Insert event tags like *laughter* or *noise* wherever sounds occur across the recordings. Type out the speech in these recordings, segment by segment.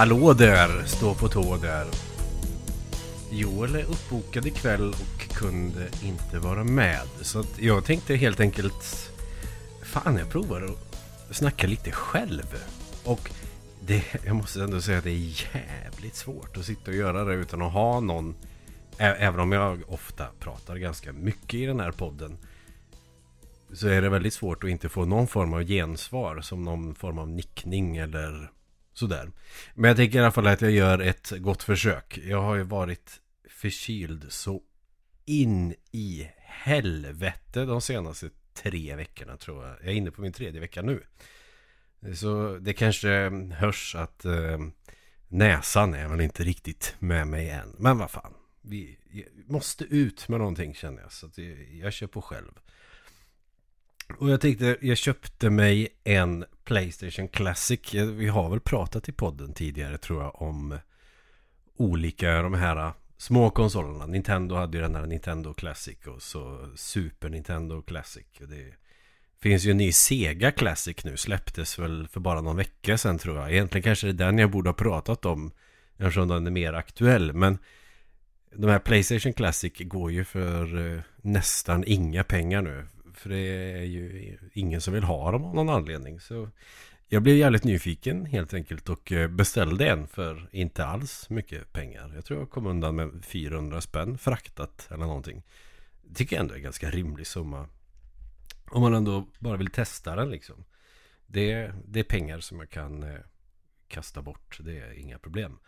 Hallå där, stå på tå där. Joel är uppbokad ikväll och kunde inte vara med. Så att jag tänkte helt enkelt... Fan, jag provar att snacka lite själv. Och det, jag måste ändå säga att det är jävligt svårt att sitta och göra det utan att ha någon... Även om jag ofta pratar ganska mycket i den här podden. Så är det väldigt svårt att inte få någon form av gensvar som någon form av nickning eller sådär. Men jag tänker i alla fall att jag gör ett gott försök. Jag har ju varit förkyld så in i helvete de senaste tre veckorna tror jag. Jag är inne på min tredje vecka nu. Så det kanske hörs att eh, näsan är väl inte riktigt med mig än. Men vad fan. Vi måste ut med någonting känner jag. Så att jag kör på själv. Och jag tänkte, jag köpte mig en Playstation Classic. Vi har väl pratat i podden tidigare tror jag om olika de här äh, små konsolerna. Nintendo hade ju den här Nintendo Classic och så Super Nintendo Classic. Och det finns ju en ny Sega Classic nu. Släpptes väl för bara någon vecka sedan tror jag. Egentligen kanske det är den jag borde ha pratat om. Eftersom den är mer aktuell. Men de här Playstation Classic går ju för äh, nästan inga pengar nu. För det är ju ingen som vill ha dem av någon anledning. Så jag blev jävligt nyfiken helt enkelt och eh, beställde en för inte alls mycket pengar. Jag tror jag kom undan med 400 spänn fraktat eller någonting. Tycker jag ändå är en ganska rimlig summa. Om man ändå bara vill testa den liksom. Det, det är pengar som jag kan eh, kasta bort. Det är inga problem.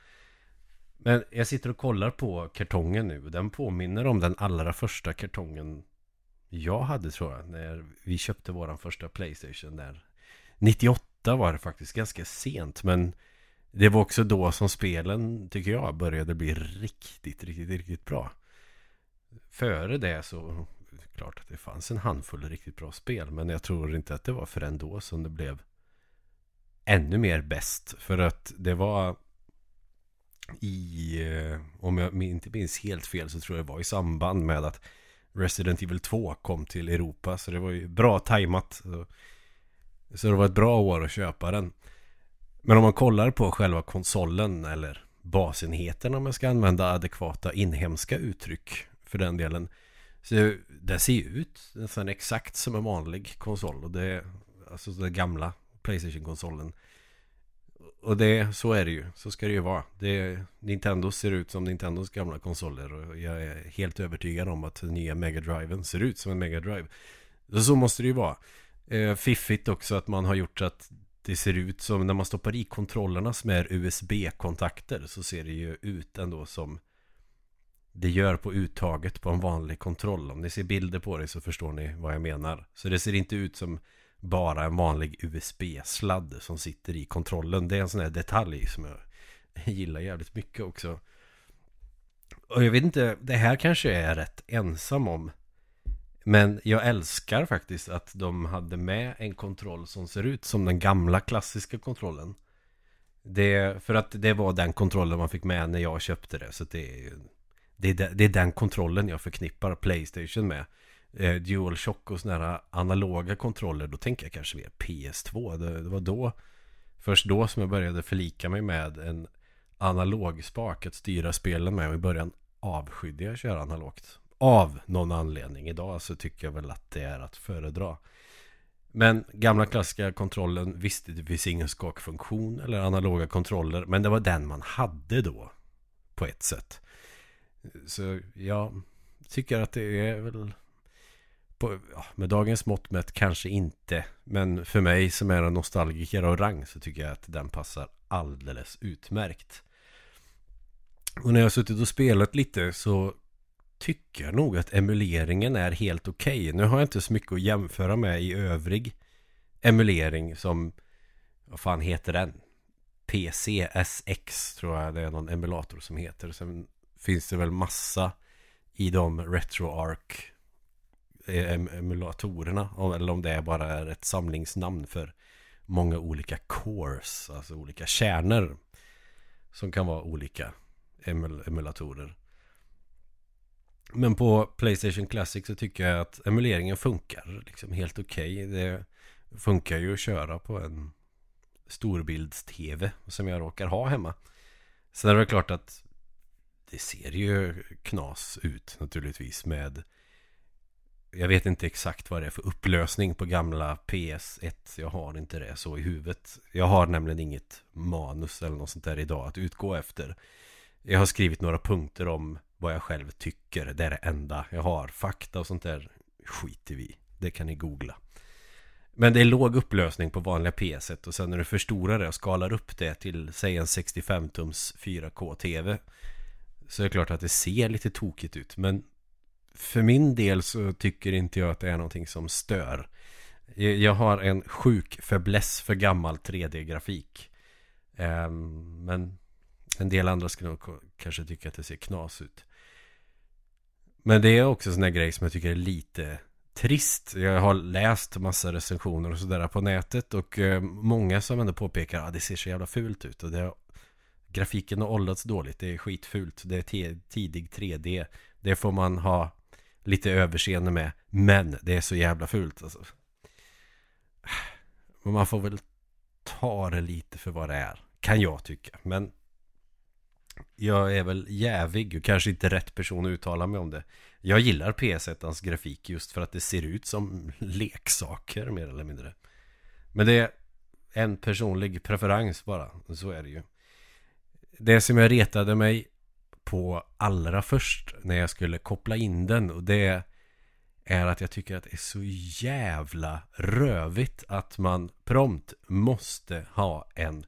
Men jag sitter och kollar på kartongen nu. Den påminner om den allra första kartongen jag hade tror jag. När vi köpte våran första Playstation där. 98 var det faktiskt ganska sent. Men det var också då som spelen tycker jag började bli riktigt, riktigt, riktigt bra. Före det så klart att det fanns en handfull riktigt bra spel. Men jag tror inte att det var förrän då som det blev ännu mer bäst. För att det var i, eh, om jag inte minns helt fel så tror jag det var i samband med att Resident Evil 2 kom till Europa. Så det var ju bra tajmat. Så, så det var ett bra år att köpa den. Men om man kollar på själva konsolen eller basenheten om man ska använda adekvata inhemska uttryck för den delen. Så det ser ju ut nästan exakt som en vanlig konsol. Och det är alltså den gamla Playstation-konsolen. Och det, så är det ju. Så ska det ju vara. Det, Nintendo ser ut som Nintendos gamla konsoler. Och jag är helt övertygad om att den nya Mega Driven ser ut som en Mega Drive. Så, så måste det ju vara. Eh, fiffigt också att man har gjort så att det ser ut som när man stoppar i kontrollerna som är USB-kontakter. Så ser det ju ut ändå som det gör på uttaget på en vanlig kontroll. Om ni ser bilder på det så förstår ni vad jag menar. Så det ser inte ut som bara en vanlig USB-sladd som sitter i kontrollen. Det är en sån här detalj som jag *laughs* gillar jävligt mycket också. Och jag vet inte, det här kanske jag är rätt ensam om. Men jag älskar faktiskt att de hade med en kontroll som ser ut som den gamla klassiska kontrollen. Det, för att det var den kontrollen man fick med när jag köpte det. Så det är, det är, det är den kontrollen jag förknippar Playstation med eh, DualShock och sådana här analoga kontroller Då tänker jag kanske mer PS2 det, det, var då Först då som jag började förlika mig med en analog spak att styra spelen med. Och i början avskydde jag att köra analogt. Av någon anledning. Idag så tycker jag väl att det är att föredra. Men gamla klassiska kontrollen visste det finns ingen skakfunktion eller analoga kontroller. Men det var den man hade då På ett sätt. Så jag tycker att det är väl på, ja, med dagens mått mätt kanske inte. Men för mig som är en nostalgiker av rang så tycker jag att den passar alldeles utmärkt. Och när jag har suttit och spelat lite så tycker jag nog att emuleringen är helt okej. Okay. Nu har jag inte så mycket att jämföra med i övrig emulering som, vad fan heter den? PCSX tror jag det är någon emulator som heter. Sen finns det väl massa i de RetroArch Eh, emulatorerna. Eller om det bara är ett samlingsnamn för många olika cores. Alltså olika kärnor. Som kan vara olika emul emulatorer. Men på Playstation Classic så tycker jag att emuleringen funkar liksom helt okej. Okay. Det funkar ju att köra på en storbilds-tv som jag råkar ha hemma. Sen är det klart att det ser ju knas ut naturligtvis med jag vet inte exakt vad det är för upplösning på gamla PS1 Jag har inte det så i huvudet. Jag har nämligen inget manus eller något sånt där idag att utgå efter. Jag har skrivit några punkter om vad jag själv tycker. Det är det enda jag har. Fakta och sånt där skiter vi Det kan ni googla. Men det är låg upplösning på vanliga PS1 Och sen när du förstorar det och skalar upp det till Säg en 65-tums 4K TV Så är det klart att det ser lite tokigt ut. Men för min del så tycker inte jag att det är någonting som stör. Jag har en sjuk förbläss för gammal 3D-grafik. Ehm, men en del andra skulle nog kanske tycka att det ser knas ut. Men det är också en sån här grej som jag tycker är lite trist. Jag har läst massa recensioner och sådär på nätet och eh, många som ändå påpekar att ah, det ser så jävla fult ut och det har, grafiken har åldrats dåligt. Det är skitfult. Det är tidig 3D. Det får man ha lite överseende med. Men det är så jävla fult alltså. Men man får väl ta det lite för vad det är. Kan jag tycka. Men jag är väl jävig och kanske inte rätt person att uttala mig om det. Jag gillar PS1ans grafik just för att det ser ut som leksaker mer eller mindre. Men det är en personlig preferens bara. Så är det ju. Det som jag retade mig på allra först när jag skulle koppla in den och det är att jag tycker att det är så jävla rövigt att man prompt måste ha en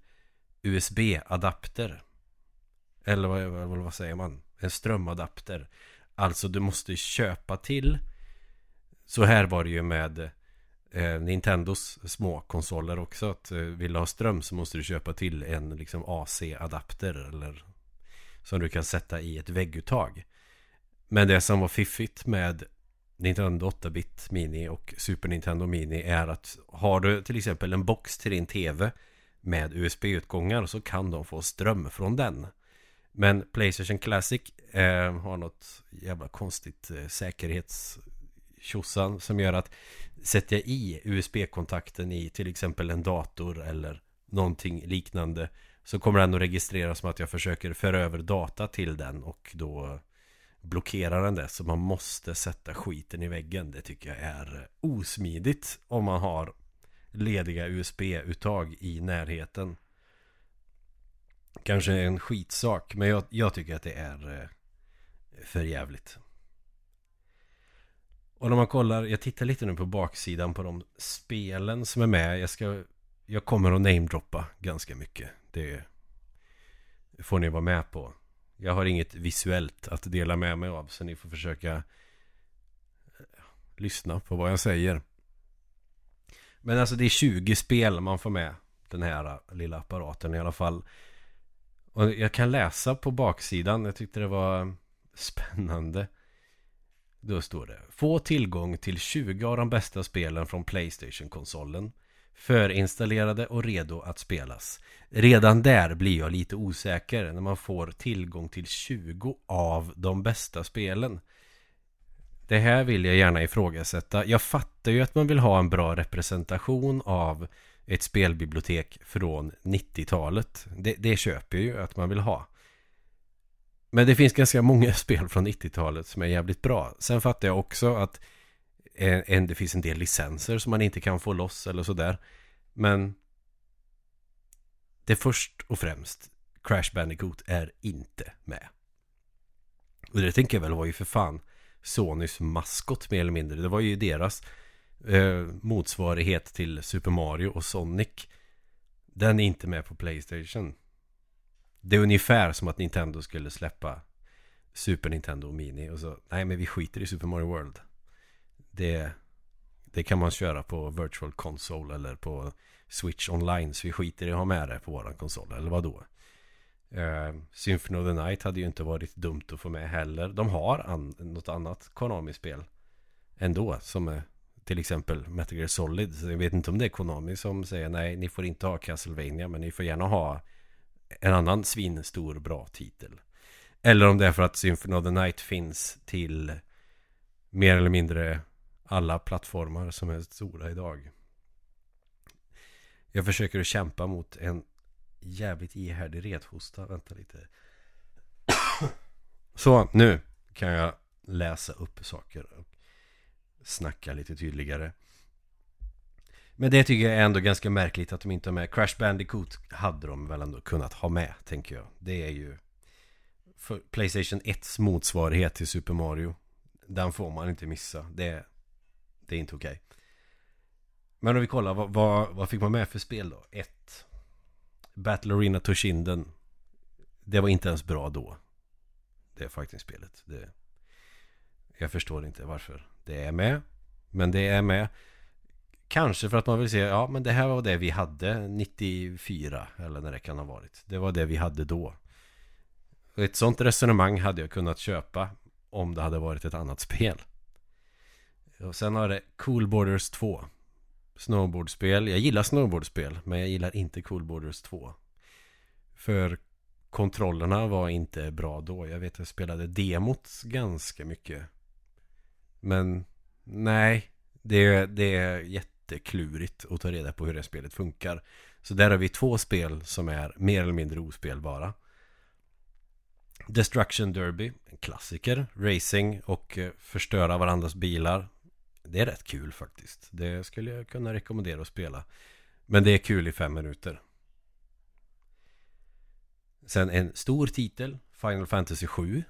USB-adapter. Eller vad, vad, vad säger man? En strömadapter. Alltså du måste köpa till. Så här var det ju med eh, Nintendos små konsoler också. Att eh, vill du ha ström så måste du köpa till en liksom AC-adapter eller som du kan sätta i ett vägguttag. Men det som var fiffigt med Nintendo 8-bit Mini och Super Nintendo Mini är att har du till exempel en box till din TV med USB-utgångar så kan de få ström från den. Men Playstation Classic eh, har något jävla konstigt eh, säkerhetstjosan som gör att sätter jag i USB-kontakten i till exempel en dator eller någonting liknande så kommer den att registreras som att jag försöker föra över data till den och då blockerar den det. Så man måste sätta skiten i väggen. Det tycker jag är osmidigt om man har lediga USB-uttag i närheten. Kanske en skitsak, men jag, jag tycker att det är eh, för jävligt. Och när man kollar, jag tittar lite nu på baksidan på de spelen som är med. Jag ska jag kommer att namedroppa ganska mycket. Det får ni vara med på. Jag har inget visuellt att dela med mig av. Så ni får försöka eh, lyssna på vad jag säger. Men alltså det är 20 spel man får med den här eh, lilla apparaten i alla fall. Och jag kan läsa på baksidan. Jag tyckte det var spännande. Då står det Få tillgång till 20 av de bästa spelen från Playstation-konsolen förinstallerade och redo att spelas. Redan där blir jag lite osäker när man får tillgång till 20 av de bästa spelen. Det här vill jag gärna ifrågasätta. Jag fattar ju att man vill ha en bra representation av ett spelbibliotek från 90-talet. Det, det köper ju att man vill ha. Men det finns ganska många *laughs* spel från 90-talet som är jävligt bra. Sen fattar jag också att en, det finns en del licenser som man inte kan få loss eller sådär. Men det först och främst Crash Bandicoot är inte med. Och det tänker jag väl var ju för fan Sonys maskot mer eller mindre. Det var ju deras eh, motsvarighet till Super Mario och Sonic. Den är inte med på Playstation. Det är ungefär som att Nintendo skulle släppa Super Nintendo Mini och så Nej men vi skiter i Super Mario World det, det kan man köra på Virtual Console eller på Switch online. Så vi skiter i att ha med det på våran konsol. Eller vad då? Uh, eh, Symphony of the Night hade ju inte varit dumt att få med heller. De har an något annat Konami-spel ändå. Som är till exempel Metal Gear Solid. Så jag vet inte om det är Konami som säger nej, ni får inte ha Castlevania. Men ni får gärna ha en annan svinstor bra titel. Eller om det är för att Symphony of the Night finns till mer eller mindre alla plattformar som är stora idag. Jag försöker att kämpa mot en jävligt ihärdig rethosta. Vänta lite. *coughs* Så, nu kan jag läsa upp saker och snacka lite tydligare. Men det tycker jag är ändå ganska märkligt att de inte har med. Crash Bandicoot hade de väl ändå kunnat ha med, tänker jag. Det är ju för Playstation 1s motsvarighet till Super Mario. Den får man inte missa. Det, är det är inte okej. Okay. Men om vi kollar, vad, vad, vad, fick man med för spel då? 1. Battle Arena Toshinden. Det var inte ens bra då. Det fighting-spelet. Det, jag förstår inte varför det är med. Men det är med. Kanske för att man vill se, ja men det här var det vi hade 94 eller när det kan ha varit. Det var det vi hade då. Och ett sånt resonemang hade jag kunnat köpa om det hade varit ett annat *laughs* spel. Och sen har det Cool Borders 2. Snowboardspel. Jag gillar snowboardspel men jag gillar inte Cool Borders 2. För kontrollerna var inte bra då. Jag vet att jag spelade demot ganska mycket. Men nej, det, det är jätteklurigt att ta reda på hur det spelet funkar. Så där har vi två spel som är mer eller mindre ospelbara. Destruction Derby, en klassiker. Racing och eh, förstöra varandras bilar. Det är rätt kul faktiskt. Det skulle jag kunna rekommendera att spela. Men det är kul i fem minuter. Sen en stor titel, Final Fantasy 7.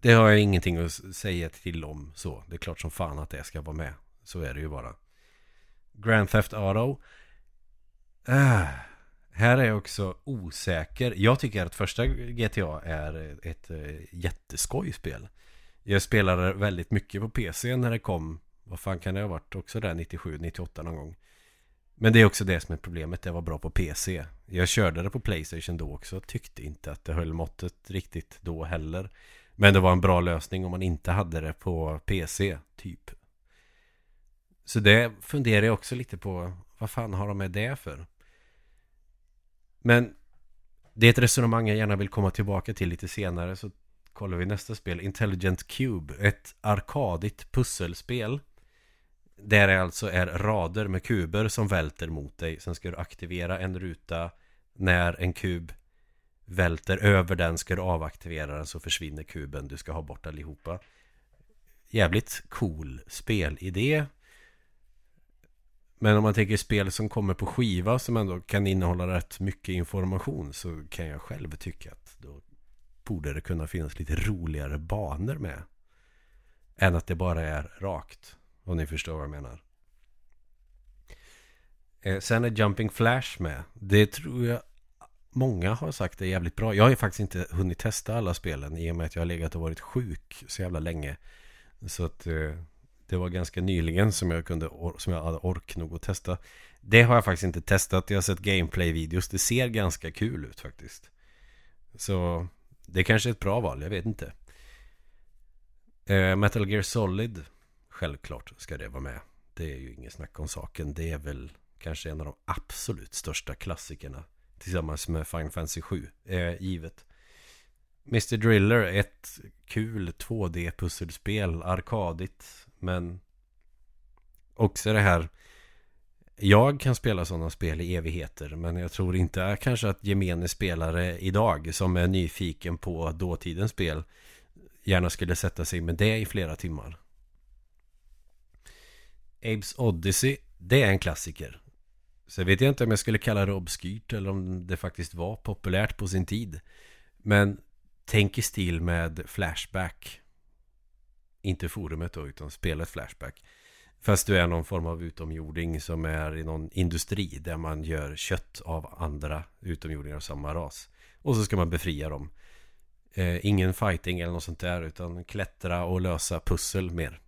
Det har jag ingenting att säga till om så. Det är klart som fan att det ska vara med. Så är det ju bara. Grand Theft Auto. Äh, här är jag också osäker. Jag tycker att första GTA är ett äh, jätteskojspel. Jag spelade väldigt mycket på PC när det kom. Vad fan kan det ha varit också där 97, 98 någon gång. Men det är också det som är problemet. Det var bra på PC. Jag körde det på Playstation då också. Tyckte inte att det höll måttet riktigt då heller. Men det var en bra lösning om man inte hade det på PC, typ. Så det funderar jag också lite på. Vad fan har de med det för? Men det är ett resonemang jag gärna vill komma tillbaka till lite senare. Så kollar vi nästa spel. Intelligent Cube. Ett arkadigt pusselspel. Där det alltså är rader med kuber som välter mot dig. Sen ska du aktivera en ruta när en kub välter över den ska du avaktivera den så försvinner kuben. Du ska ha bort allihopa. Jävligt cool spelidé. Men om man tänker spel som kommer på skiva som ändå kan innehålla rätt mycket information så kan jag själv tycka att då borde det kunna finnas lite roligare banor med. Än att det bara är rakt. Om ni förstår vad jag menar. Eh, sen är Jumping Flash med. Det tror jag många har sagt är jävligt bra. Jag har ju faktiskt inte hunnit testa alla spelen i och med att jag har legat och varit sjuk så jävla länge. Så att eh, det var ganska nyligen som jag kunde som jag hade ork nog att testa. Det har jag faktiskt inte testat. Jag har sett gameplay-videos. Det ser ganska kul ut faktiskt. Så det kanske är ett bra val, jag vet inte. Eh, Metal Gear Solid Självklart ska det vara med. Det är ju inget snack om saken. Det är väl kanske en av de absolut största klassikerna tillsammans med Final Fantasy 7. Eh, givet. Mr Driller, ett kul 2D-pusselspel, arkadigt, men också det här jag kan spela sådana spel i evigheter men jag tror inte kanske att gemene spelare idag som är nyfiken på dåtidens spel gärna skulle sätta sig med det i flera timmar. Abes Odyssey, det är en klassiker. Så vet jag inte om jag skulle kalla det obskyrt eller om det faktiskt var populärt på sin tid. Men tänk i stil med Flashback. Inte forumet då, utan spelet Flashback. Fast du är någon form av utomjording som är i någon industri där man gör kött av andra utomjordingar av samma ras. Och så ska man befria dem. Eh, ingen fighting eller något sånt där utan klättra och lösa pussel mer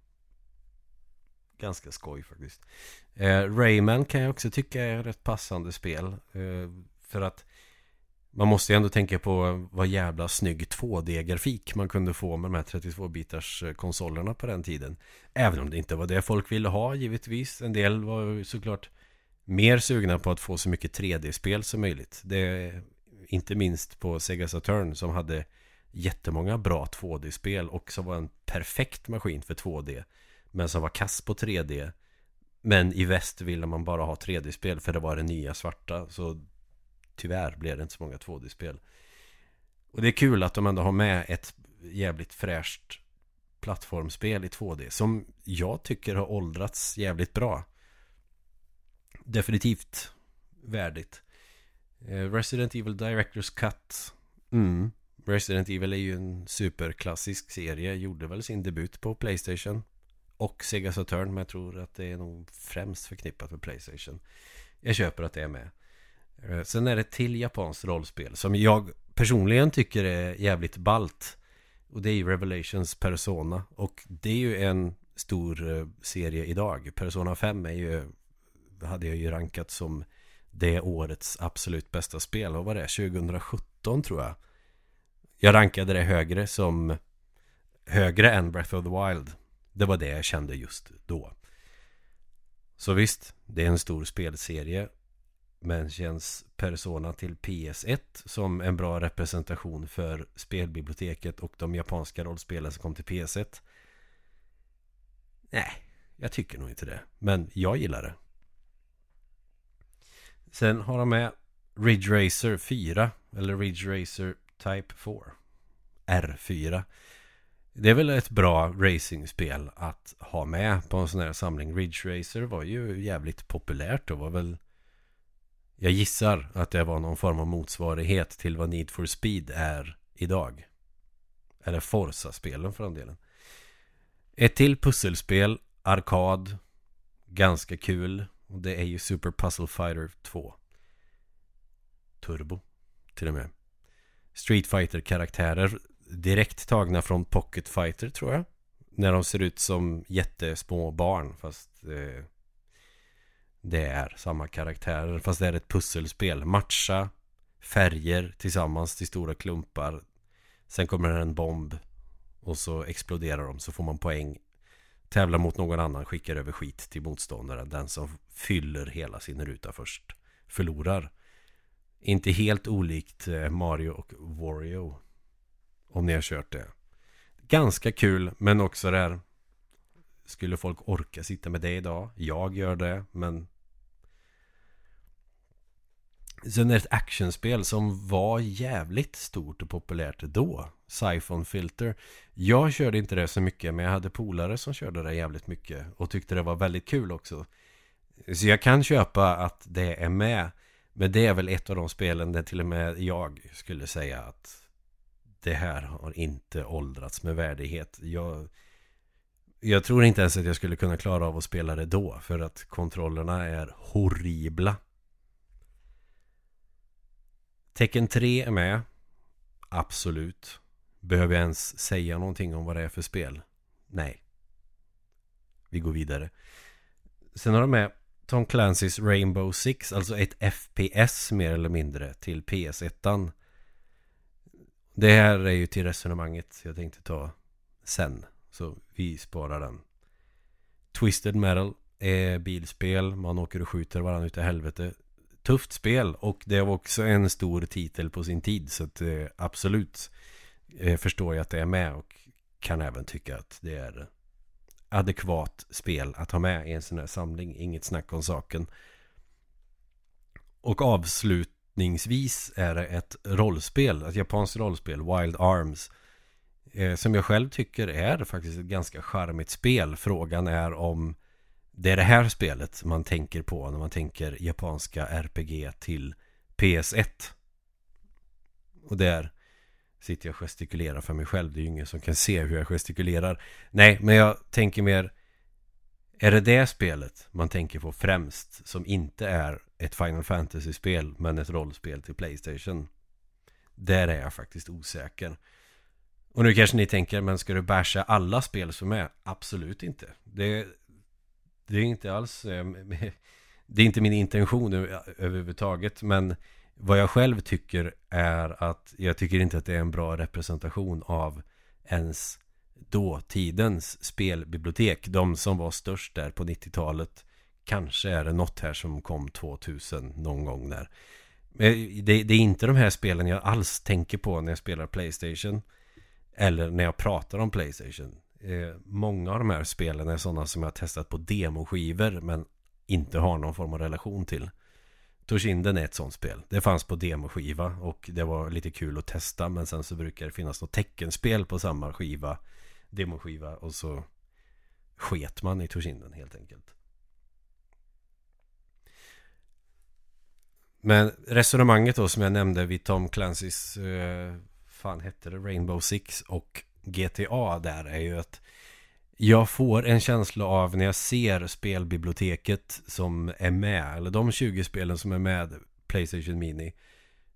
ganska skoj faktiskt. Eh, Rayman kan jag också tycka är ett rätt passande spel. Eh, för att man måste ju ändå tänka på vad jävla snygg 2D-grafik man kunde få med de här 32-bitars eh, konsolerna på den tiden. Även om det inte var det folk ville ha givetvis. En del var såklart mer sugna på att få så mycket 3D-spel som möjligt. Det är inte minst på Sega Saturn som hade jättemånga bra 2D-spel och som var en perfekt maskin för 2D. Men som var kass på 3D Men i väst ville man bara ha 3D-spel för det var det nya svarta. Så tyvärr blev det inte så många 2D-spel. Och det är kul att de ändå har med ett jävligt fräscht plattformsspel i 2D. Som jag tycker har åldrats jävligt bra. Definitivt värdigt. Eh, Resident Evil Directors Cut. Mm. Resident Evil är ju en superklassisk serie. Gjorde väl sin debut på Playstation. Och Sega Saturn. Men jag tror att det är nog främst förknippat med Playstation. Jag köper att det är med. Eh, sen är det till japanskt rollspel. Som jag personligen tycker är jävligt balt. Och det är ju Revelations Persona. Och det är ju en stor eh, serie idag. Persona 5 är ju hade jag ju rankat som det årets absolut bästa spel. Vad var det? 2017 tror jag. Jag rankade det högre som högre än Breath of the Wild. Det var det jag kände just då. Så visst, det är en stor spelserie. Men känns Persona till PS1 som en bra representation för spelbiblioteket och de japanska rollspelen som kom till PS1? Nej, jag tycker nog inte det. Men jag gillar det. Sen har de med Ridge Racer 4 eller Ridge Racer Type 4 R4 Det är väl ett bra racingspel att ha med på en sån här samling Ridge Racer var ju jävligt populärt och var väl jag gissar att det var någon form av motsvarighet till vad Need for Speed är idag. Eller Forza-spelen för den delen. Ett till pusselspel Arkad Ganska kul. Och det är ju Super Puzzle Fighter 2 Turbo Till och med. Street Fighter karaktärer Direkt tagna från Pocket Fighter tror jag. När de ser ut som jättesmå barn Fast eh, det är samma karaktärer Fast det är ett pusselspel Matcha Färger tillsammans till stora klumpar Sen kommer en bomb Och så exploderar de så får man poäng Tävlar mot någon annan, skickar över skit till motståndaren. Den som fyller hela sin ruta först förlorar. Inte helt olikt eh, Mario och Wario. Om ni har kört det. Ganska kul, men också det här Skulle folk orka sitta med det idag? Jag gör det, men Sen är det ett actionspel som var jävligt stort och populärt då. Siphon Filter. Jag körde inte det så mycket men jag hade polare som körde det jävligt mycket och tyckte det var väldigt kul också. Så jag kan köpa att det är med. Men det är väl ett av de spelen där till och med jag skulle säga att det här har inte åldrats med värdighet. Jag, jag tror inte ens att jag skulle kunna klara av att spela det då för att kontrollerna är horribla. Tecken 3 är med. Absolut. Behöver jag ens säga någonting om vad det är för spel? Nej. Vi går vidare. Sen har de med Tom Clancy's Rainbow Six, alltså ett FPS mer eller mindre till PS1. Det här är ju till resonemanget jag tänkte ta sen. Så vi sparar den. Twisted Metal är bilspel. Man åker och skjuter varandra utav helvete tufft spel och det var också en stor titel på sin tid så att eh, absolut eh, förstår jag att det är med och kan även tycka att det är adekvat spel att ha med i en sån här samling. Inget snack om saken. Och avslutningsvis är det ett rollspel, ett japanskt rollspel, Wild Arms. Eh, som jag själv tycker är faktiskt ett ganska charmigt spel. Frågan är om det är det här spelet man tänker på när man tänker japanska RPG till PS1. Och där sitter jag och gestikulerar för mig själv. Det är ju ingen som kan se hur jag gestikulerar. Nej, men jag tänker mer Är det det spelet man tänker på främst som inte är ett Final Fantasy-spel men ett rollspel till Playstation? Där är jag faktiskt osäker. Och nu kanske ni tänker, men ska du basha alla spel som är? Absolut inte. Det, det är inte alls eh, *laughs* Det är inte min intention överhuvudtaget Men vad jag själv tycker är att Jag tycker inte att det är en bra representation av Ens dåtidens spelbibliotek. De som var störst där på 90-talet Kanske är det något här som kom 2000 någon gång där. Eh, det, det, är inte de här spelen jag alls tänker på när jag spelar Playstation Eller när jag pratar om Playstation eh, Många av de här spelen är sådana som jag har testat på demoskivor Men inte har någon form av relation till. Toshinden är ett sånt spel. Det fanns på demoskiva och det var lite kul att testa men sen så brukar det finnas något teckenspel på samma skiva, demoskiva och så sket man i Toshinden helt enkelt. Men resonemanget då som jag nämnde vid Tom Clancys eh, fan hette det? Rainbow Six och GTA där är ju att jag får en känsla av när jag ser spelbiblioteket som är med, eller de 20 spelen som är med Playstation Mini.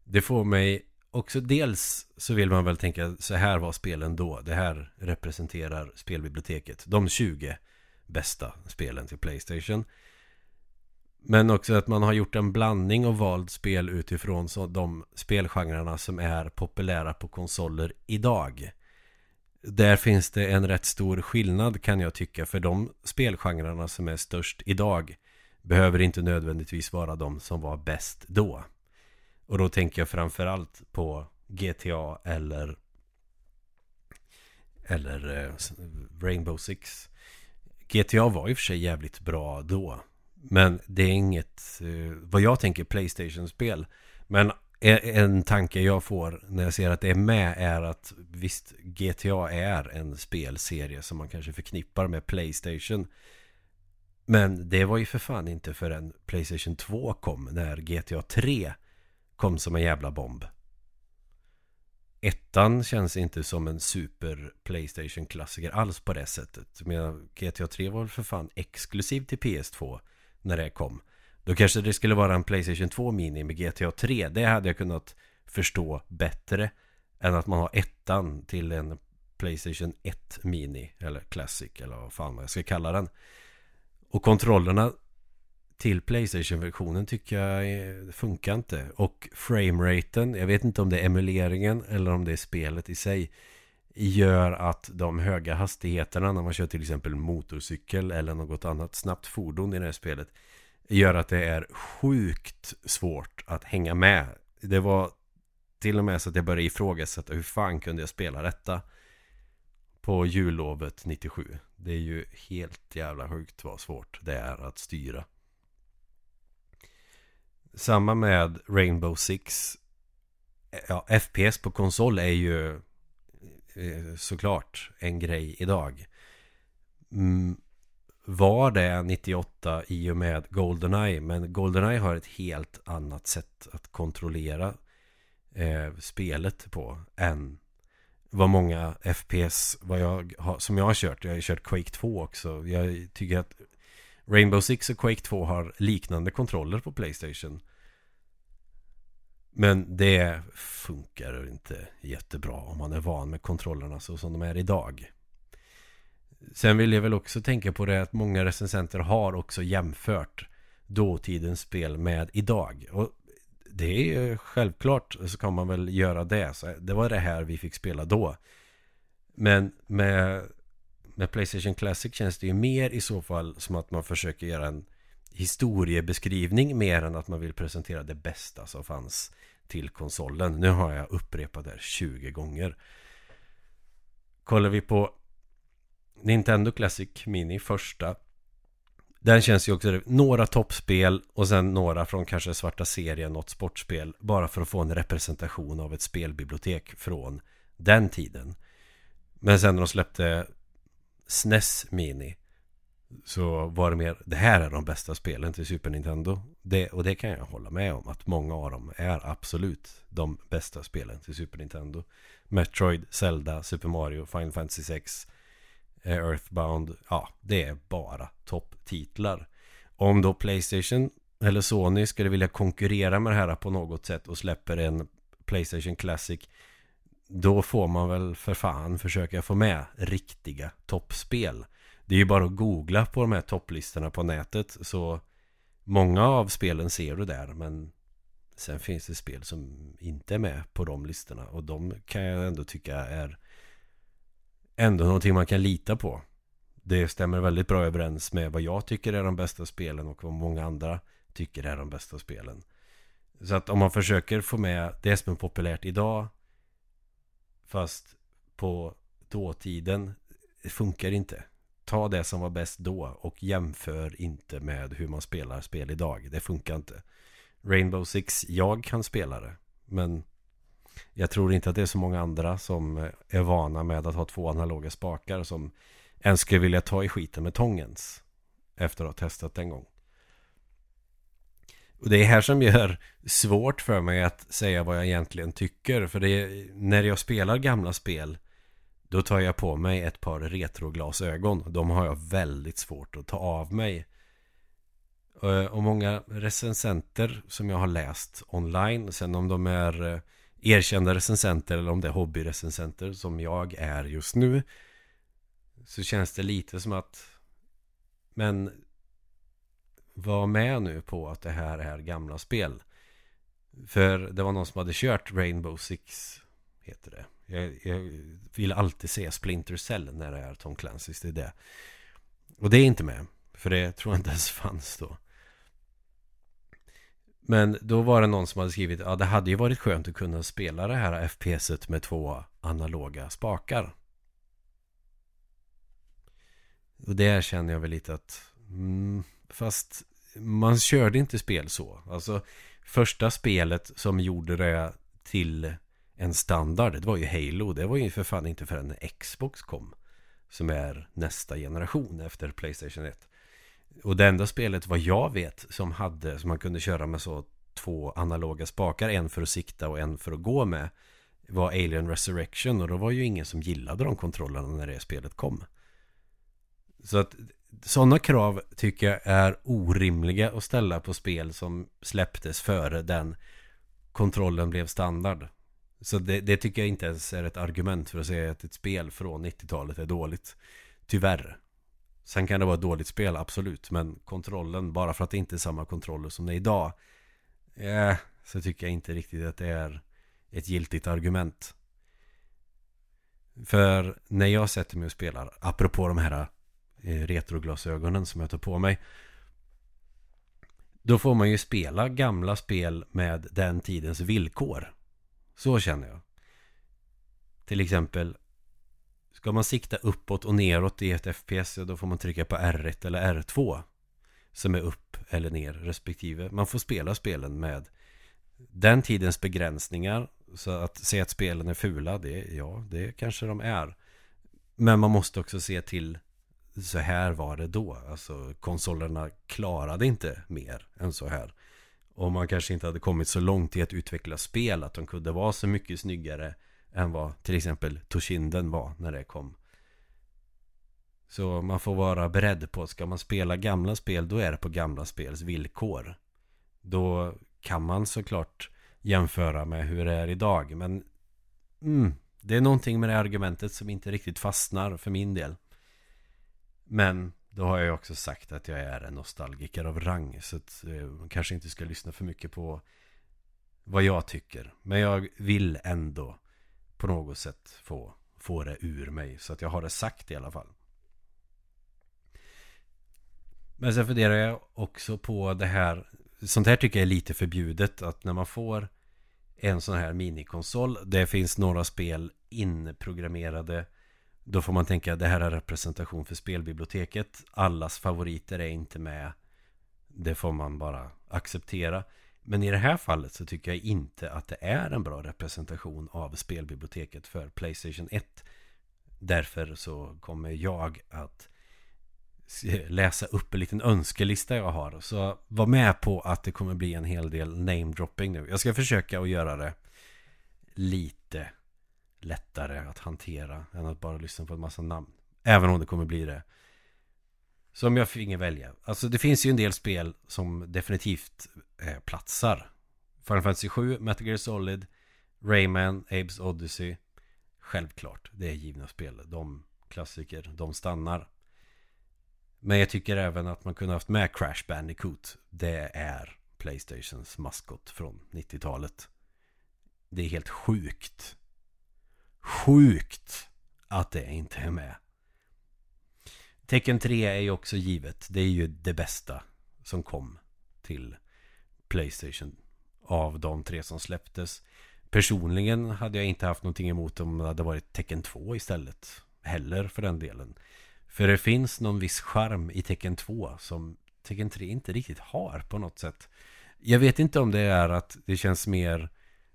Det får mig också dels så vill man väl tänka så här var spelen då. Det här representerar spelbiblioteket. De 20 bästa spelen till Playstation. Men också att man har gjort en blandning och valt spel utifrån så de spelgenrerna som är populära på konsoler idag. Där finns det en rätt stor skillnad kan jag tycka för de spelgenrerna som är störst idag behöver inte nödvändigtvis vara de som var bäst då. Och då tänker jag framförallt på GTA eller eller eh, Rainbow Six. GTA var i och för sig jävligt bra då. Men det är inget, eh, vad jag tänker, Playstation-spel. Men en tanke jag får när jag ser att det är med är att visst, GTA är en spelserie som man kanske förknippar med Playstation. Men det var ju för fan inte förrän Playstation 2 kom när GTA 3 kom som en jävla bomb. Ettan känns inte som en super Playstation-klassiker alls på det sättet. Men GTA 3 var väl för fan exklusiv till PS2 när det kom. Då kanske det skulle vara en Playstation 2 Mini med GTA 3. Det hade jag kunnat förstå bättre än att man har ettan till en Playstation 1 Mini eller Classic eller vad fan jag ska kalla den. Och kontrollerna till Playstation-versionen tycker jag funkar inte. Och frameraten, jag vet inte om det är emuleringen eller om det är spelet i sig gör att de höga hastigheterna när man kör till exempel motorcykel eller något annat snabbt fordon i det här spelet gör att det är sjukt svårt att hänga med. Det var till och med så att jag började ifrågasätta hur fan kunde jag spela detta på jullovet 97. Det är ju helt jävla sjukt vad svårt det är att styra. Samma med Rainbow Six. Ja, FPS på konsol är ju eh, såklart en grej idag. Mm, var det 98 i och med Goldeneye. Men Goldeneye har ett helt annat sätt att kontrollera eh, spelet på än vad många FPS vad jag har, som jag har kört. Jag har kört Quake 2 också. Jag tycker att Rainbow Six och Quake 2 har liknande kontroller på Playstation. Men det funkar inte jättebra om man är van med kontrollerna så som de är idag. Sen vill jag väl också tänka på det att många recensenter har också jämfört dåtidens spel med idag. Och det är ju självklart så kan man väl göra det. Så det var det här vi fick spela då. Men med, med Playstation Classic känns det ju mer i så fall som att man försöker göra en historiebeskrivning mer än att man vill presentera det bästa som fanns till konsolen. Nu har jag upprepat det här 20 gånger. Kollar vi på Nintendo Classic Mini första. Den känns ju också några toppspel och sen några från kanske svarta serien, något sportspel Bara för att få en representation av ett spelbibliotek från den tiden. Men sen när de släppte SNES Mini Så var det mer Det här är de bästa spelen till Super Nintendo. Det, Och det kan jag hålla med om Att många av dem är absolut De bästa spelen till Super Nintendo. Metroid, Zelda, Super Mario, Final Fantasy 6 Eh, Earthbound, ja, det är bara topptitlar. Om då Playstation eller Sony skulle vilja konkurrera med det här på något sätt och släpper en Playstation Classic då får man väl för fan försöka få med riktiga toppspel. Det är ju bara att googla på de här topplistorna på nätet så många av spelen ser du där men sen finns det spel som inte är med på de listorna och de kan jag ändå tycka är ändå någonting man kan lita på. Det stämmer väldigt bra överens med vad jag tycker är de bästa spelen och vad många andra tycker är de bästa spelen. Så att om man försöker få med det som är populärt idag Fast på dåtiden Det funkar inte ta det som var bäst då och jämför inte med hur man spelar spel idag. Det funkar inte. Rainbow Six, jag kan spela det. Men jag tror inte att det är så många andra som eh, är vana med att ha två analoga spakar som ens skulle vilja ta i skiten med tångens. Efter att ha testat en gång. Och det är här som gör svårt för mig att säga vad jag egentligen tycker. För det är, när jag spelar gamla spel då tar jag på mig ett par retroglasögon. De har jag väldigt svårt att ta av mig. Eh, och många recensenter som jag har läst online. Sen om de är eh, erkända recensenter eller om det är hobbyrecensenter som jag är just nu. Så känns det lite som att Men Var med nu på att det här är gamla spel. För det var någon som hade kört Rainbow Six Heter det jag, jag vill alltid se Splinter Cell när det är Tom Clancy's, det är det. Och det är inte med. För det tror jag inte ens fanns då. Men då var det någon som hade skrivit Ja det hade ju varit skönt att kunna spela det här FPSet med två analoga spakar. Och det känner jag väl lite att mm, Fast man körde inte spel så. Alltså första spelet som gjorde det till en standard. Det var ju Halo. Det var ju för fan inte förrän Xbox kom. Som är nästa generation efter Playstation 1. Och det enda spelet vad jag vet som hade som man kunde köra med så två analoga spakar. En för att sikta och en för att gå med. Var Alien Resurrection och då var ju ingen som gillade de kontrollerna när det spelet kom. Så att sådana krav tycker jag är orimliga att ställa på spel som släpptes före den kontrollen blev standard. Så det, det, tycker jag inte ens är ett argument för att säga att ett spel från 90-talet är dåligt. Tyvärr. Sen kan det vara ett dåligt spel, absolut. Men kontrollen, bara för att det inte är samma kontroller som det är idag. Eh, så tycker jag inte riktigt att det är ett giltigt argument. För när jag sätter mig och spelar, apropå de här eh, retroglasögonen som jag tar på mig. Då får man ju spela gamla spel med den tidens villkor. Så känner jag. Till exempel Ska man sikta uppåt och neråt i ett FPS Då får man trycka på R1 eller R2 Som är upp eller ner respektive. Man får spela spelen med Den tidens begränsningar Så att säga att spelen är fula det, Ja, det kanske de är. Men man måste också se till Så här var det då. Alltså konsolerna klarade inte mer än så här. Och man kanske inte hade kommit så långt i att utveckla spel att de kunde vara så mycket snyggare än vad till exempel Toshinden var när det kom. Så man får vara beredd på att ska man spela gamla spel då är det på gamla spels villkor. Då kan man såklart jämföra med hur det är idag men mm, det är någonting med det argumentet som inte riktigt fastnar för min del. Men då har jag också sagt att jag är en nostalgiker av rang. Så att eh, man kanske inte ska lyssna för mycket på vad jag tycker. Men jag vill ändå på något sätt få, få det ur mig. Så att jag har det sagt i alla fall. Men sen funderar jag också på det här. Sånt här tycker jag är lite förbjudet. Att när man får en sån här minikonsol. Det finns några spel inprogrammerade då får man tänka att det här är representation för spelbiblioteket. Allas favoriter är inte med. Det får man bara acceptera. Men i det här fallet så tycker jag inte att det är en bra representation av spelbiblioteket för Playstation 1. Därför så kommer jag att läsa upp en liten önskelista jag har. Så var med på att det kommer bli en hel del namedropping nu. Jag ska försöka att göra det lite lättare att hantera än att bara lyssna på en massa namn. Även om det kommer bli det. Som jag finge välja. Alltså det finns ju en del spel som definitivt eh, platsar. Final Fantasy 7, Metal Gear Solid, Rayman, Abes Odyssey. Självklart, det är givna spel. De klassiker, de stannar. Men jag tycker även att man kunde haft med Crash Bandicoot. Det är Playstations maskot från 90-talet. Det är helt sjukt Sjukt att det inte är med. Tecken 3 är ju också givet. Det är ju det bästa som kom till Playstation av de tre som släpptes. Personligen hade jag inte haft någonting emot om det hade varit tecken 2 istället. Heller för den delen. För det finns någon viss charm i tecken 2 som tecken 3 inte riktigt har på något sätt. Jag vet inte om det är att det känns mer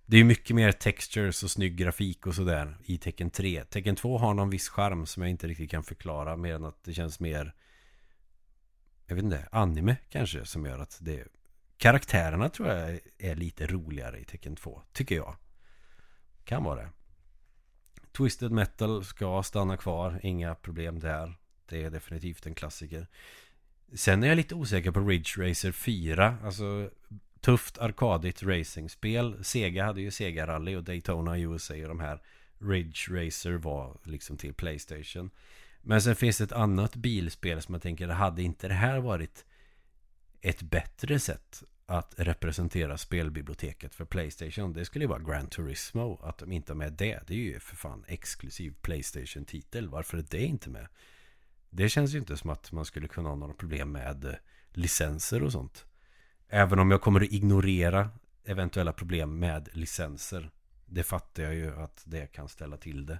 det är mycket mer textures och snygg grafik och sådär i tecken 3 Tecken 2 har någon viss charm som jag inte riktigt kan förklara mer än att det känns mer Jag vet inte, anime kanske som gör att det Karaktärerna tror jag är lite roligare i tecken 2 Tycker jag. Kan vara det. Twisted Metal ska stanna kvar Inga problem där. Det är definitivt en klassiker. Sen är jag lite osäker på Ridge Racer 4 Alltså Tufft arkadigt racingspel. Sega hade ju Sega Rally och Daytona USA och de här Ridge Racer var liksom till Playstation. Men sen finns det ett annat bilspel som jag tänker Hade inte det här varit Ett bättre sätt Att representera spelbiblioteket för Playstation? Det skulle ju vara Gran Turismo Att de inte har med det. Det är ju för fan exklusiv Playstation-titel. Varför är det inte med? Det känns ju inte som att man skulle kunna ha några problem med eh, licenser och sånt. Även om jag kommer att ignorera eventuella problem med licenser. Det fattar jag ju att det kan ställa till det.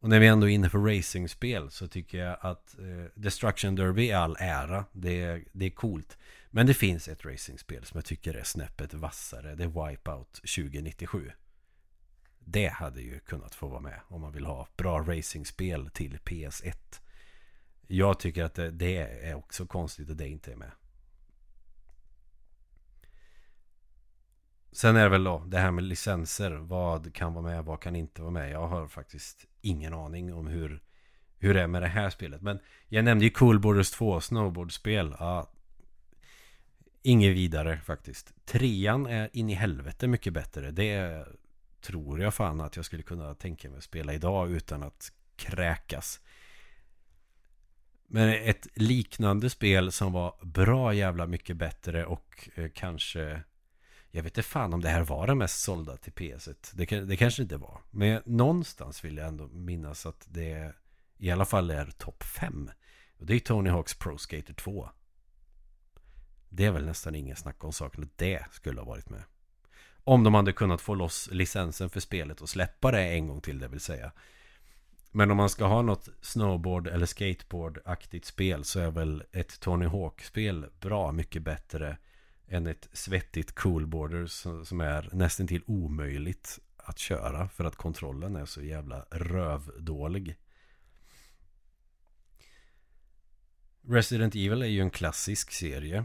Och när vi ändå är inne på racingspel så tycker jag att eh, Destruction Derby är all ära. Det är, det är coolt. Men det finns ett racingspel som jag tycker är snäppet vassare. Det är Wipeout 2097. Det hade ju kunnat få vara med om man vill ha bra racingspel till PS1. Jag tycker att det, det är också konstigt att det inte är med. Sen är det väl då det här med licenser. Vad kan vara med, vad kan inte vara med? Jag har faktiskt ingen aning om hur, hur det är med det här spelet. Men jag nämnde ju Cool Borders 2 snowboardspel. Ja, inget vidare faktiskt. Trean är in i helvete mycket bättre. Det tror jag fan att jag skulle kunna tänka mig att spela idag utan att kräkas. Men ett liknande spel som var bra jävla mycket bättre och eh, kanske jag vet inte fan om det här var det mest sålda till PS1 det, det kanske inte var. Men någonstans vill jag ändå minnas att det I alla fall är topp 5 Och det är Tony Hawks Pro Skater 2 Det är väl nästan ingen snack om saken att det skulle ha varit med. Om de hade kunnat få loss licensen för spelet och släppa det en gång till det vill säga. Men om man ska ha något snowboard eller skateboard-aktigt spel så är väl ett Tony Hawk-spel bra mycket bättre än ett svettigt coolboarder som är nästan till omöjligt att köra för att kontrollen är så jävla rövdålig. Resident Evil är ju en klassisk serie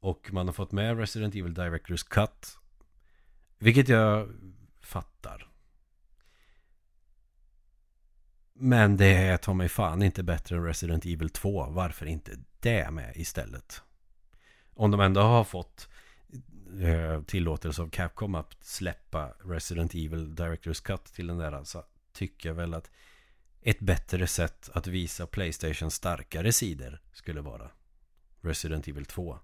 och man har fått med Resident Evil Directors Cut vilket jag fattar Men det är ta mig fan inte bättre än Resident Evil 2. Varför inte det med istället? Om de ändå har fått eh, tillåtelse av Capcom att släppa Resident Evil Directors Cut till den där så tycker jag väl att ett bättre sätt att visa Playstation starkare sidor skulle vara Resident Evil 2.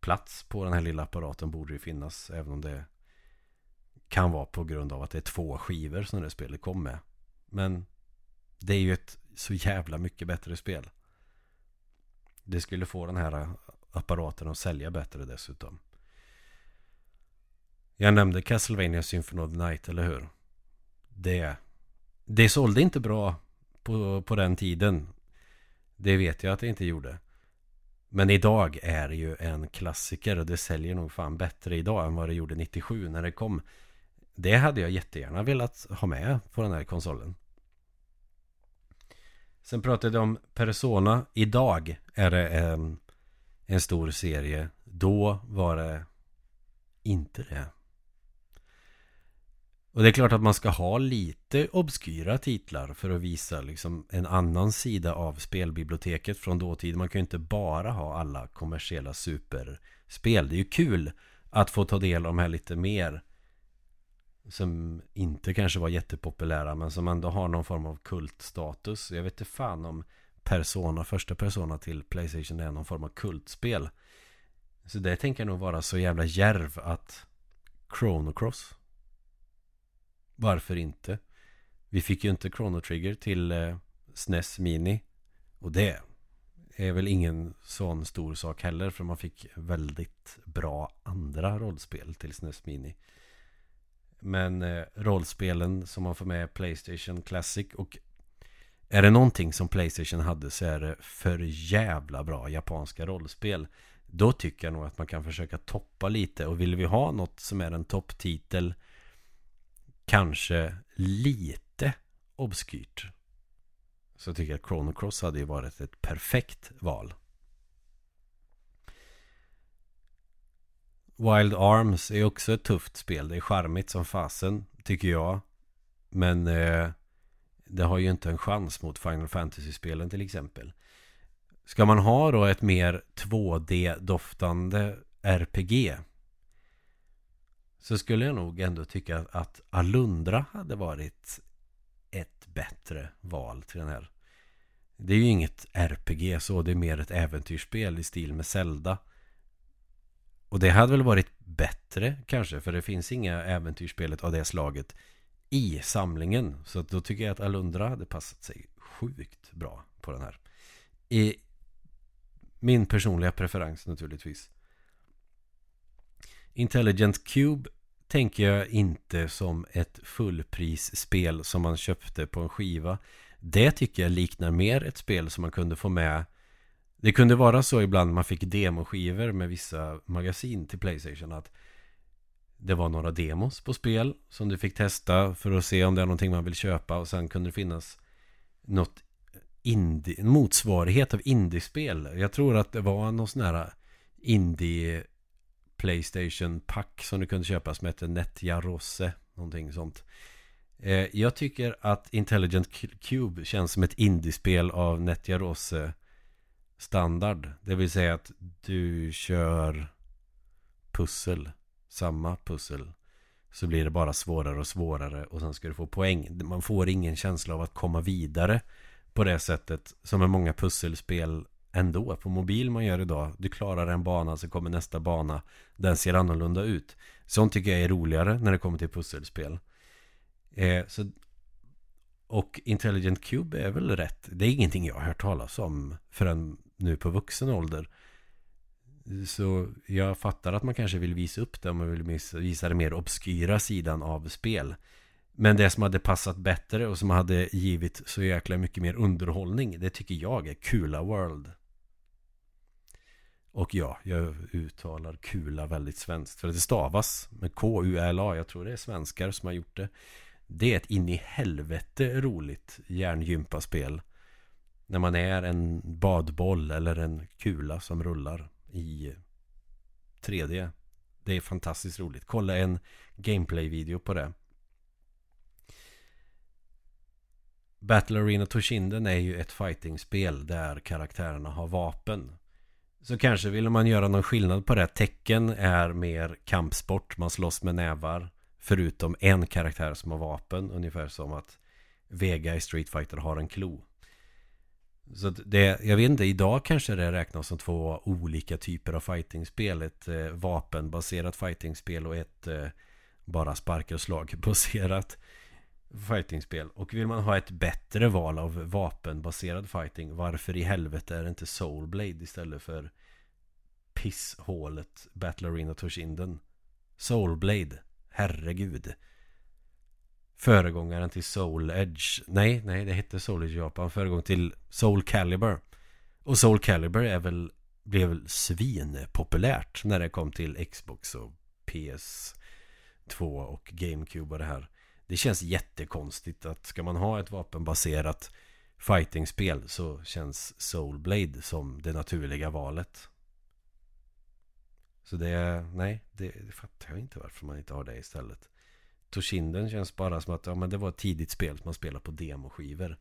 Plats på den här lilla apparaten borde ju finnas även om det kan vara på grund av att det är två skivor som det spelet kom med. Men det är ju ett så jävla mycket bättre spel. Det skulle få den här apparaten att sälja bättre dessutom. Jag nämnde Castlevania Symphony of the Night, eller hur? Det, det sålde inte bra på, på den tiden. Det vet jag att det inte gjorde. Men idag är det ju en klassiker och det säljer nog fan bättre idag än vad det gjorde 97 när det kom. Det hade jag jättegärna velat ha med på den här konsolen. Sen pratade jag om Persona. Idag är det en, en stor serie. Då var det inte det. Och det är klart att man ska ha lite obskyra titlar för att visa liksom en annan sida av spelbiblioteket från dåtid. Man kan ju inte bara ha alla kommersiella superspel. Det är ju kul att få ta del av de här lite mer som inte kanske var jättepopulära men som ändå har någon form av kultstatus. Jag vet inte fan om Persona, första Persona till Playstation är någon form av kultspel. Så det tänker jag nog vara så jävla järv att Chrono Cross Varför inte? Vi fick ju inte Chrono Trigger till eh, SNES Mini Och det är väl ingen sån stor sak heller för man fick väldigt bra andra rollspel till SNES Mini men eh, rollspelen som man får med Playstation Classic och är det någonting som Playstation hade så är det för jävla bra japanska rollspel. Då tycker jag nog att man kan försöka toppa lite och vill vi ha något som är en topptitel kanske lite obskyrt så tycker jag att Chrono Cross hade ju varit ett perfekt val. Wild Arms är också ett tufft spel. Det är charmigt som fasen, tycker jag. Men eh, det har ju inte en chans mot Final Fantasy-spelen till exempel. Ska man ha då ett mer 2D-doftande RPG så skulle jag nog ändå tycka att Alundra hade varit ett bättre val till den här. Det är ju inget RPG så, det är mer ett äventyrsspel i stil med Zelda. Och det hade väl varit bättre kanske, för det finns inga äventyrsspelet av det slaget i samlingen. Så då tycker jag att Alundra hade passat sig sjukt bra på den här. I min personliga preferens naturligtvis. Intelligent Cube tänker jag inte som ett fullprisspel som man köpte på en skiva. Det tycker jag liknar mer ett spel som man kunde få med Det kunde vara så ibland man fick demoskivor med vissa magasin till Playstation att det var några demos på spel som du fick testa för att se om det är någonting man vill köpa och sen kunde det finnas Något indie, en motsvarighet av indiespel. Jag tror att det var någon sån här indie Playstation-pack som du kunde köpa som hette Netja Rosse. Någonting sånt. Eh, jag tycker att Intelligent Cube känns som ett indiespel av Netja Rosse standard. Det vill säga att du kör pussel. Samma pussel. Så blir det bara svårare och svårare och sen ska du få poäng. Man får ingen känsla av att komma vidare på det sättet som med många pusselspel ändå på mobil man gör idag. Du klarar en bana så kommer nästa bana. Den ser annorlunda ut. Sånt tycker jag är roligare när det kommer till pusselspel. Eh, så, och Intelligent Cube är väl rätt. Det är ingenting jag har hört talas om förrän nu på vuxen ålder. Så jag fattar att man kanske vill visa upp det om man vill visa den mer obskyra sidan av spel. Men det som hade passat bättre och som hade givit så jäkla mycket mer underhållning Det tycker jag är Kula World och ja, jag uttalar kula väldigt svenskt. För det stavas med K-U-L-A. Jag tror det är svenskar som har gjort det. Det är ett in i helvete roligt hjärngympaspel. När man är en badboll eller en kula som rullar i 3D. Det är fantastiskt roligt. Kolla en gameplay-video på det. Battle Arena Toshinden är ju ett fighting-spel där karaktärerna har vapen. Så kanske vill man göra någon skillnad på det. Tecken är mer kampsport. Man slåss med nävar. Förutom en karaktär som har vapen. Ungefär som att Vega i Street Fighter har en klo. Så det, jag vet inte, idag kanske det räknas som två olika typer av fightingspel. Ett eh, vapenbaserat fightingspel och ett eh, bara sparkar och slag baserat fightingspel. Och vill man ha ett bättre val av vapenbaserad fighting Varför i helvete är det inte Soulblade istället för pisshålet Battle Arena Toshinden Soulblade Herregud Föregångaren till Soul Edge Nej, nej det hette Soul Edge Japan Föregång till Soul Calibur Och Soul Calibur är väl Blev väl svinpopulärt När det kom till Xbox och PS2 och GameCube och det här det känns jättekonstigt att ska man ha ett vapenbaserat fightingspel så känns Soul Blade som det naturliga valet. Så det, nej, det, det fattar jag inte varför man inte har det istället. Toshinden känns bara som att ja, men det var ett tidigt spel som man spelade på demoskivor.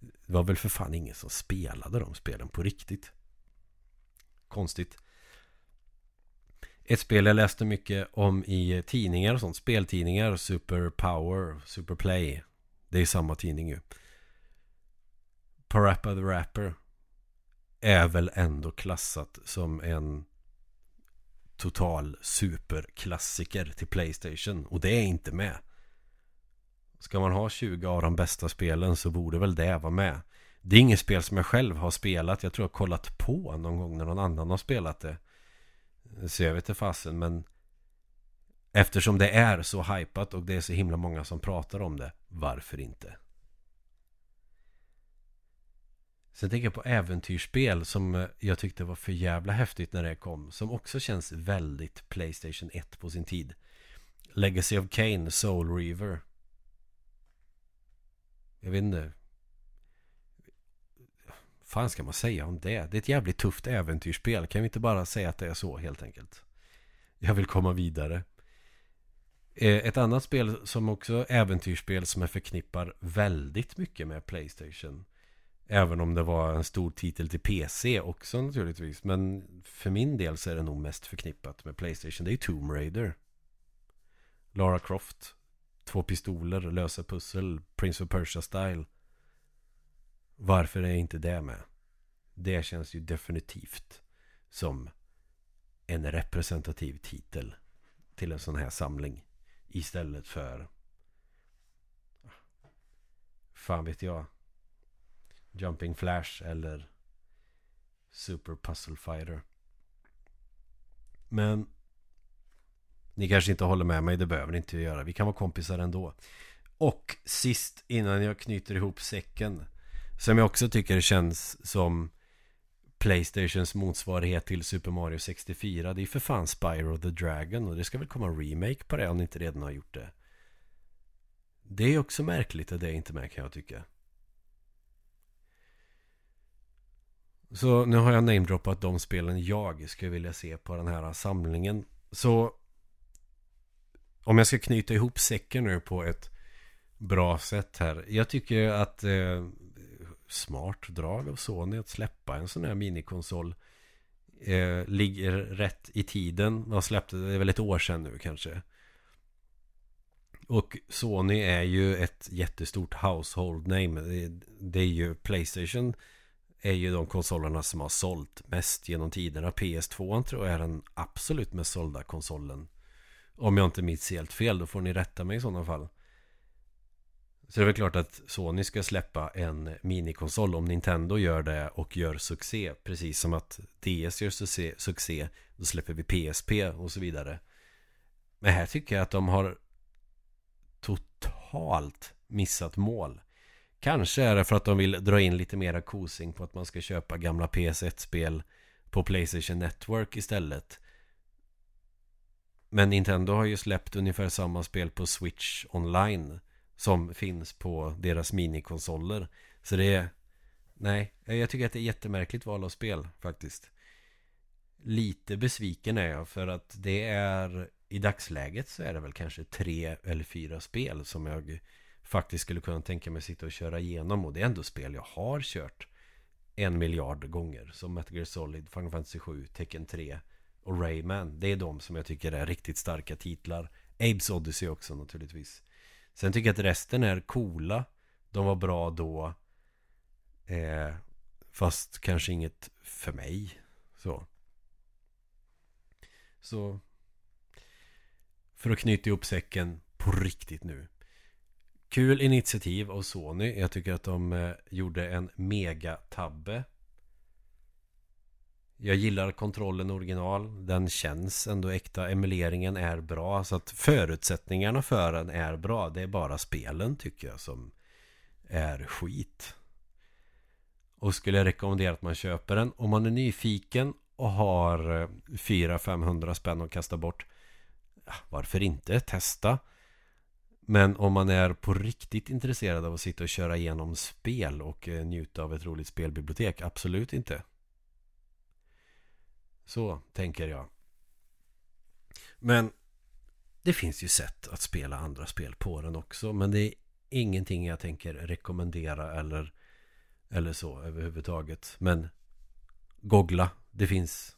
Det var väl för fan ingen som spelade de spelen på riktigt. Konstigt. Ett spel jag läste mycket om i tidningar och sånt. Speltidningar. Super Power, Super Play. Det är samma tidning ju. Parappa the Rapper. Är väl ändå klassat som en total superklassiker till Playstation. Och det är inte med. Ska man ha 20 av de bästa spelen så borde väl det vara med. Det är inget spel som jag själv har spelat. Jag tror jag har kollat på någon gång när någon annan har spelat det. Så jag vet inte fasen men Eftersom det är så hypat och det är så himla många som pratar om det Varför inte? Sen tänker jag på äventyrsspel som eh, jag tyckte var för jävla häftigt när det kom. Som också känns väldigt Playstation 1 på sin tid. Legacy of Kane, Soul Reaver. Jag vet inte. fan ska man säga om det? Det är ett jävligt tufft äventyrsspel. Kan vi inte bara säga att det är så helt enkelt? Jag vill komma vidare. Eh, ett annat spel som också äventyrsspel som jag förknippar väldigt mycket med Playstation. Även om det var en stor titel till PC också naturligtvis. Men för min del så är det nog mest förknippat med Playstation. Det är Tomb Raider. Lara Croft. Två pistoler, lösa pussel, Prince of Persia-style. Varför är inte det med? Det känns ju definitivt som en representativ titel till en sån här samling. Istället för Fan vet jag Jumping Flash eller Super Puzzle Fighter. Men Ni kanske inte håller med mig, det behöver ni inte göra. Vi kan vara kompisar ändå. Och sist innan jag knyter ihop säcken Som jag också tycker känns som Playstations motsvarighet till Super Mario 64 Det är för fan Spyro the Dragon Och det ska väl komma en remake på det om ni inte redan har gjort det. Det är också märkligt att det är inte med kan jag tycka. Så nu har jag namedroppat de spelen jag skulle vilja se på den här samlingen. Så Om jag ska knyta ihop säcken nu på ett Bra sätt här. Jag tycker att eh, smart drag av Sony att släppa en sån här minikonsol eh, Ligger rätt i tiden. Man släppte det är väl ett år sedan nu kanske. Och Sony är ju ett jättestort household name. Det, det är ju Playstation är ju de konsolerna som har sålt mest genom tiderna PS2 tror jag är den absolut mest sålda konsolen Om jag inte minns helt fel Då får ni rätta mig i sådana fall så det är väl klart att Sony ska släppa en minikonsol om Nintendo gör det och gör succé. Precis som att DS gör succé. Då släpper vi PSP och så vidare. Men här tycker jag att de har totalt missat mål. Kanske är det för att de vill dra in lite mera kosing på att man ska köpa gamla PS1-spel på Playstation Network istället. Men Nintendo har ju släppt ungefär samma spel på Switch online. Som finns på deras minikonsoler Så det är Nej, jag tycker att det är jättemärkligt val av spel faktiskt Lite besviken är jag för att det är I dagsläget så är det väl kanske tre eller fyra spel som jag Faktiskt skulle kunna tänka mig sitta och köra igenom Och det är ändå spel jag har kört En miljard gånger Som Metal Gear Solid, Final Fantasy 7, Tekken 3 och Rayman Det är de som jag tycker är riktigt starka titlar Abes Odyssey också naturligtvis Sen tycker jag att resten är coola. De var bra då. Eh, fast kanske inget för mig. Så. Så. För att knyta ihop säcken på riktigt nu. Kul initiativ av Sony. Jag tycker att de eh, gjorde en mega-tabbe. Jag gillar kontrollen original. Den känns ändå äkta. Emuleringen är bra. Så att förutsättningarna för den är bra. Det är bara spelen tycker jag som är skit. Och skulle jag rekommendera att man köper den. Om man är nyfiken och har eh, 400-500 spänn att kasta bort. Ah, varför inte? Testa. Men om man är på riktigt intresserad av att sitta och köra igenom spel och eh, njuta av ett roligt spelbibliotek. Absolut inte. Så tänker jag. Men det finns ju sätt att spela andra spel på den också. Men det är ingenting jag tänker rekommendera eller, eller så överhuvudtaget. Men googla. Det finns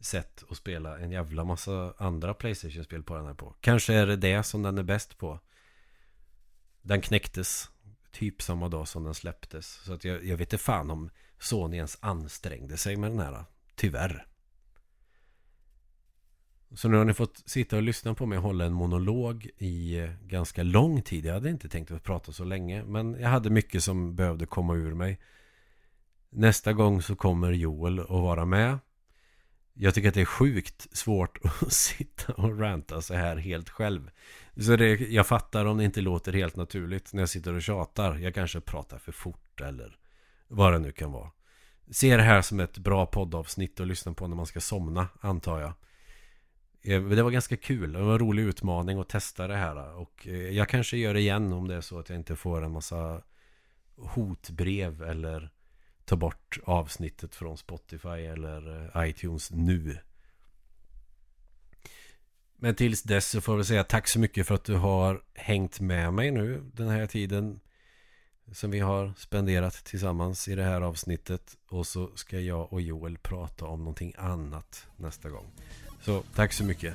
sätt att spela en jävla massa andra Playstation-spel på den här på. Kanske är det det som den är bäst på. Den knäcktes typ samma dag som den släpptes. Så att jag, jag vet inte fan om Sony ens ansträngde sig med den här. Tyvärr. Så nu har ni fått sitta och lyssna på mig hålla en monolog i eh, ganska lång tid. Jag hade inte tänkt att prata så länge. Men jag hade mycket som behövde komma ur mig. Nästa gång så kommer Joel att vara med. Jag tycker att det är sjukt svårt *laughs* att sitta och ranta så här helt själv. Så det, jag fattar om det inte låter helt naturligt när jag sitter och tjatar. Jag kanske pratar för fort eller vad det nu kan vara. Se det här som ett bra poddavsnitt att lyssna på när man ska somna, antar jag. Eh, det var ganska kul, det var en rolig utmaning att testa det här Och eh, jag kanske gör det igen om det är så att jag inte får en massa hotbrev eller ta bort avsnittet från Spotify eller eh, iTunes nu. Men tills dess så får vi säga tack så mycket för att du har hängt med mig nu den här tiden som vi har spenderat tillsammans i det här avsnittet. Och så ska jag och Joel prata om någonting annat nästa gång. Så tack så mycket.